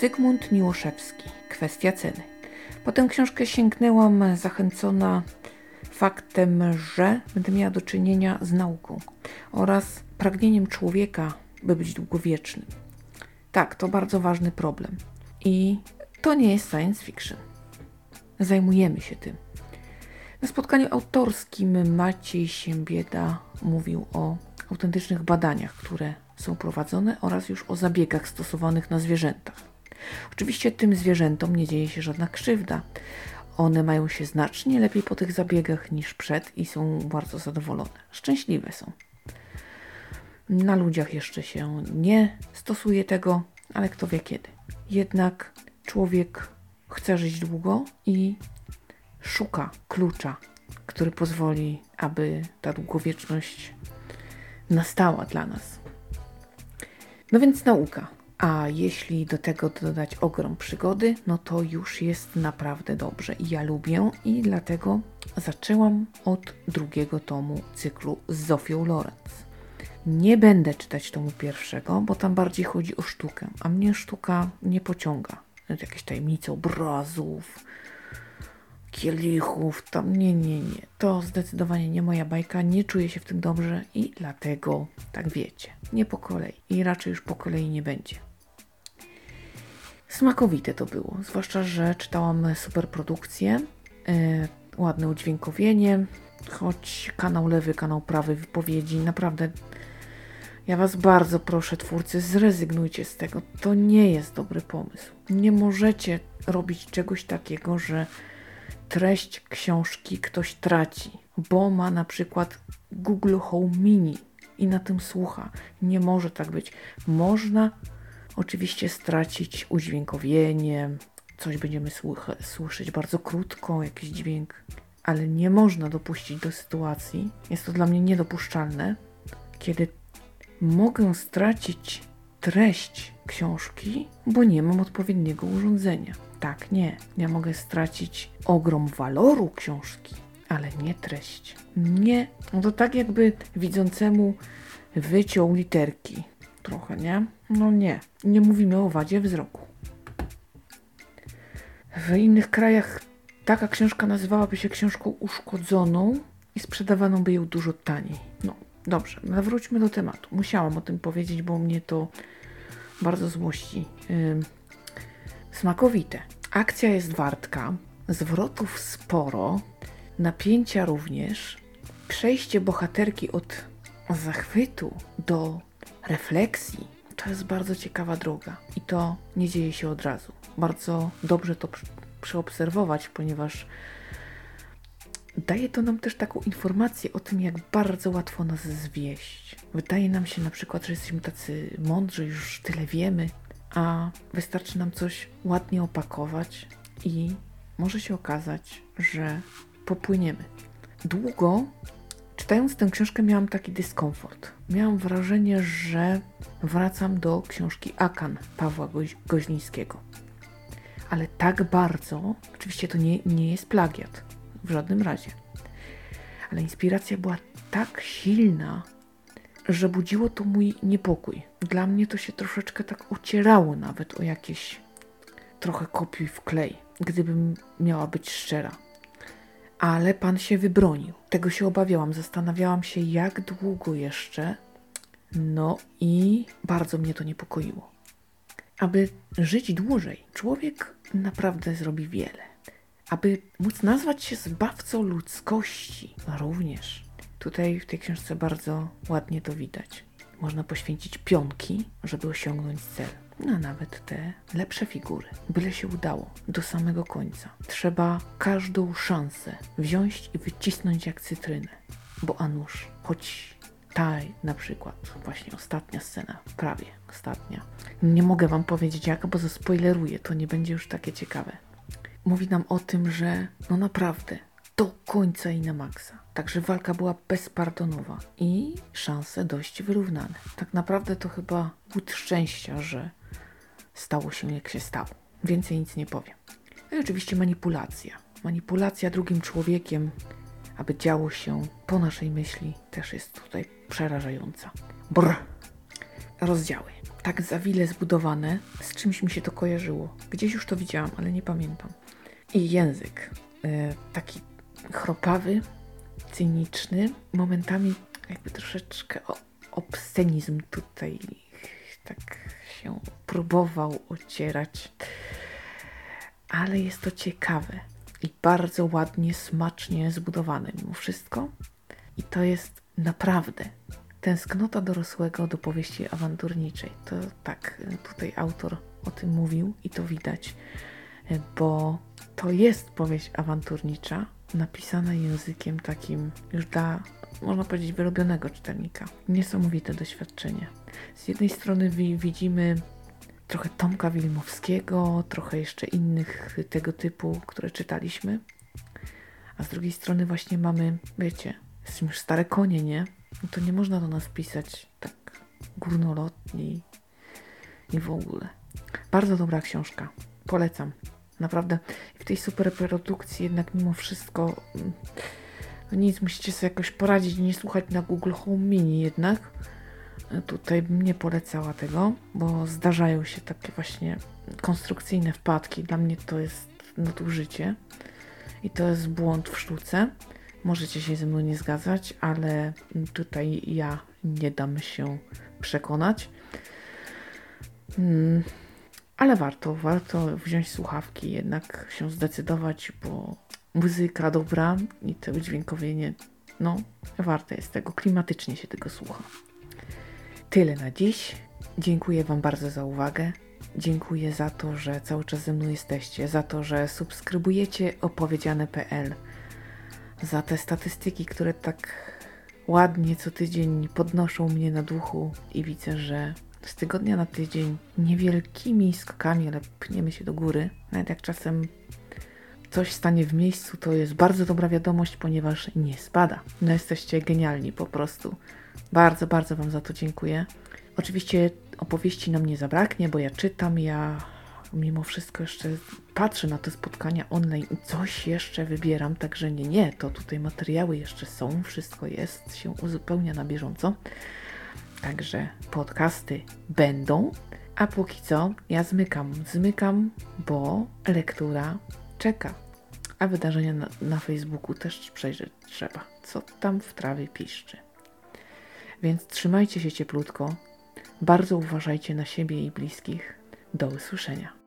Zygmunt Miłoszewski. Kwestia ceny. Po tę książkę sięgnęłam zachęcona faktem, że będę miała do czynienia z nauką oraz pragnieniem człowieka, by być długowiecznym. Tak, to bardzo ważny problem. I to nie jest science fiction. Zajmujemy się tym. Na spotkaniu autorskim Maciej Siembieda mówił o autentycznych badaniach, które są prowadzone oraz już o zabiegach stosowanych na zwierzętach. Oczywiście tym zwierzętom nie dzieje się żadna krzywda. One mają się znacznie lepiej po tych zabiegach niż przed i są bardzo zadowolone. Szczęśliwe są. Na ludziach jeszcze się nie stosuje tego, ale kto wie kiedy. Jednak człowiek chce żyć długo i szuka klucza, który pozwoli, aby ta długowieczność nastała dla nas. No więc nauka. A jeśli do tego dodać ogrom przygody, no to już jest naprawdę dobrze. I ja lubię i dlatego zaczęłam od drugiego tomu cyklu z Zofią Lorenz. Nie będę czytać tomu pierwszego, bo tam bardziej chodzi o sztukę, a mnie sztuka nie pociąga. Jakieś tajemnice obrazów, kielichów, tam nie, nie, nie. To zdecydowanie nie moja bajka, nie czuję się w tym dobrze i dlatego, tak wiecie, nie po kolei i raczej już po kolei nie będzie. Smakowite to było, zwłaszcza, że czytałam super produkcję, yy, ładne udźwiękowienie, choć kanał lewy, kanał prawy wypowiedzi, naprawdę ja Was bardzo proszę, twórcy, zrezygnujcie z tego. To nie jest dobry pomysł. Nie możecie robić czegoś takiego, że treść książki ktoś traci, bo ma na przykład Google Home Mini i na tym słucha. Nie może tak być. Można oczywiście stracić udźwiękowienie, coś będziemy słyszeć bardzo krótko, jakiś dźwięk, ale nie można dopuścić do sytuacji, jest to dla mnie niedopuszczalne, kiedy mogę stracić treść książki, bo nie mam odpowiedniego urządzenia. Tak, nie. Ja mogę stracić ogrom waloru książki, ale nie treść. Nie. No to tak jakby widzącemu wyciął literki. Trochę, nie? No nie. Nie mówimy o wadzie wzroku. W innych krajach taka książka nazywałaby się książką uszkodzoną i sprzedawano by ją dużo taniej. No, dobrze, wróćmy do tematu. Musiałam o tym powiedzieć, bo mnie to bardzo złości. Yy, smakowite. Akcja jest wartka, zwrotów sporo, napięcia również. Przejście bohaterki od zachwytu do refleksji to jest bardzo ciekawa droga i to nie dzieje się od razu. Bardzo dobrze to przeobserwować, ponieważ daje to nam też taką informację o tym, jak bardzo łatwo nas zwieść. Wydaje nam się na przykład, że jesteśmy tacy mądrzy, już tyle wiemy, a wystarczy nam coś ładnie opakować i może się okazać, że popłyniemy. Długo czytając tę książkę miałam taki dyskomfort. Miałam wrażenie, że wracam do książki Akan Pawła Goź Goźlińskiego. Ale tak bardzo, oczywiście to nie, nie jest plagiat, w żadnym razie. Ale inspiracja była tak silna, że budziło to mój niepokój. Dla mnie to się troszeczkę tak ucierało nawet o jakieś trochę kopiuj w klej, gdybym miała być szczera. Ale pan się wybronił. Tego się obawiałam. Zastanawiałam się, jak długo jeszcze. No i bardzo mnie to niepokoiło. Aby żyć dłużej, człowiek naprawdę zrobi wiele. Aby móc nazwać się zbawcą ludzkości, również Tutaj w tej książce bardzo ładnie to widać. Można poświęcić pionki, żeby osiągnąć cel. No nawet te lepsze figury. Byle się udało do samego końca. Trzeba każdą szansę wziąć i wycisnąć jak cytrynę. Bo a choć ta na przykład, właśnie ostatnia scena, prawie ostatnia. Nie mogę wam powiedzieć jaka, bo zaspoileruję, to nie będzie już takie ciekawe. Mówi nam o tym, że no naprawdę do końca i na maksa. Także walka była bezpardonowa i szanse dość wyrównane. Tak naprawdę to chyba głód szczęścia, że stało się jak się stało. Więcej nic nie powiem. No i oczywiście manipulacja. Manipulacja drugim człowiekiem, aby działo się po naszej myśli, też jest tutaj przerażająca. Brr. Rozdziały. tak zawile zbudowane. Z czymś mi się to kojarzyło. Gdzieś już to widziałam, ale nie pamiętam. I język. e, taki chropawy, cyniczny, momentami jakby troszeczkę obscenizm tutaj tak się próbował ocierać. Ale jest to ciekawe i bardzo ładnie, smacznie zbudowane mimo wszystko. I to jest naprawdę tęsknota dorosłego do powieści awanturniczej. To tak, tutaj autor o tym mówił i to widać, bo to jest powieść awanturnicza, napisana językiem takim już dla, można powiedzieć, wyrobionego czytelnika. Niesamowite doświadczenie. Z jednej strony wi- widzimy trochę Tomka Wilmowskiego, trochę jeszcze innych tego typu, które czytaliśmy. A z drugiej strony właśnie mamy, wiecie, jesteśmy już stare konie, nie? No to nie można do nas pisać tak górnolotnie i w ogóle. Bardzo dobra książka. Polecam. Naprawdę w tej superprodukcji jednak mimo wszystko mm, no nic, musicie sobie jakoś poradzić, nie słuchać na Google Home Mini jednak. Tutaj bym nie polecała tego, bo zdarzają się takie właśnie konstrukcyjne wpadki. Dla mnie to jest nadużycie i to jest błąd w sztuce. Możecie się ze mną nie zgadzać, ale tutaj ja nie dam się przekonać. Hmm. Ale warto, warto wziąć słuchawki, jednak się zdecydować, bo muzyka dobra i to udźwiękowienie, no, warte jest tego, klimatycznie się tego słucha. Tyle na dziś. Dziękuję Wam bardzo za uwagę. Dziękuję za to, że cały czas ze mną jesteście, za to, że subskrybujecie opowiedziane.pl, za te statystyki, które tak ładnie co tydzień podnoszą mnie na duchu i widzę, że z tygodnia na tydzień niewielkimi skokami, ale pchniemy się do góry. Nawet jak czasem coś stanie w miejscu, to jest bardzo dobra wiadomość, ponieważ nie spada. No jesteście genialni po prostu. Bardzo, bardzo Wam za to dziękuję. Oczywiście opowieści nam nie zabraknie, bo ja czytam, ja mimo wszystko jeszcze patrzę na te spotkania online i coś jeszcze wybieram, także nie, nie, to tutaj materiały jeszcze są, wszystko jest, się uzupełnia na bieżąco. Także podcasty będą, a póki co ja zmykam, zmykam, bo lektura czeka, a wydarzenia na, na Facebooku też przejrzeć trzeba, co tam w trawie piszczy. Więc trzymajcie się cieplutko, bardzo uważajcie na siebie i bliskich. Do usłyszenia.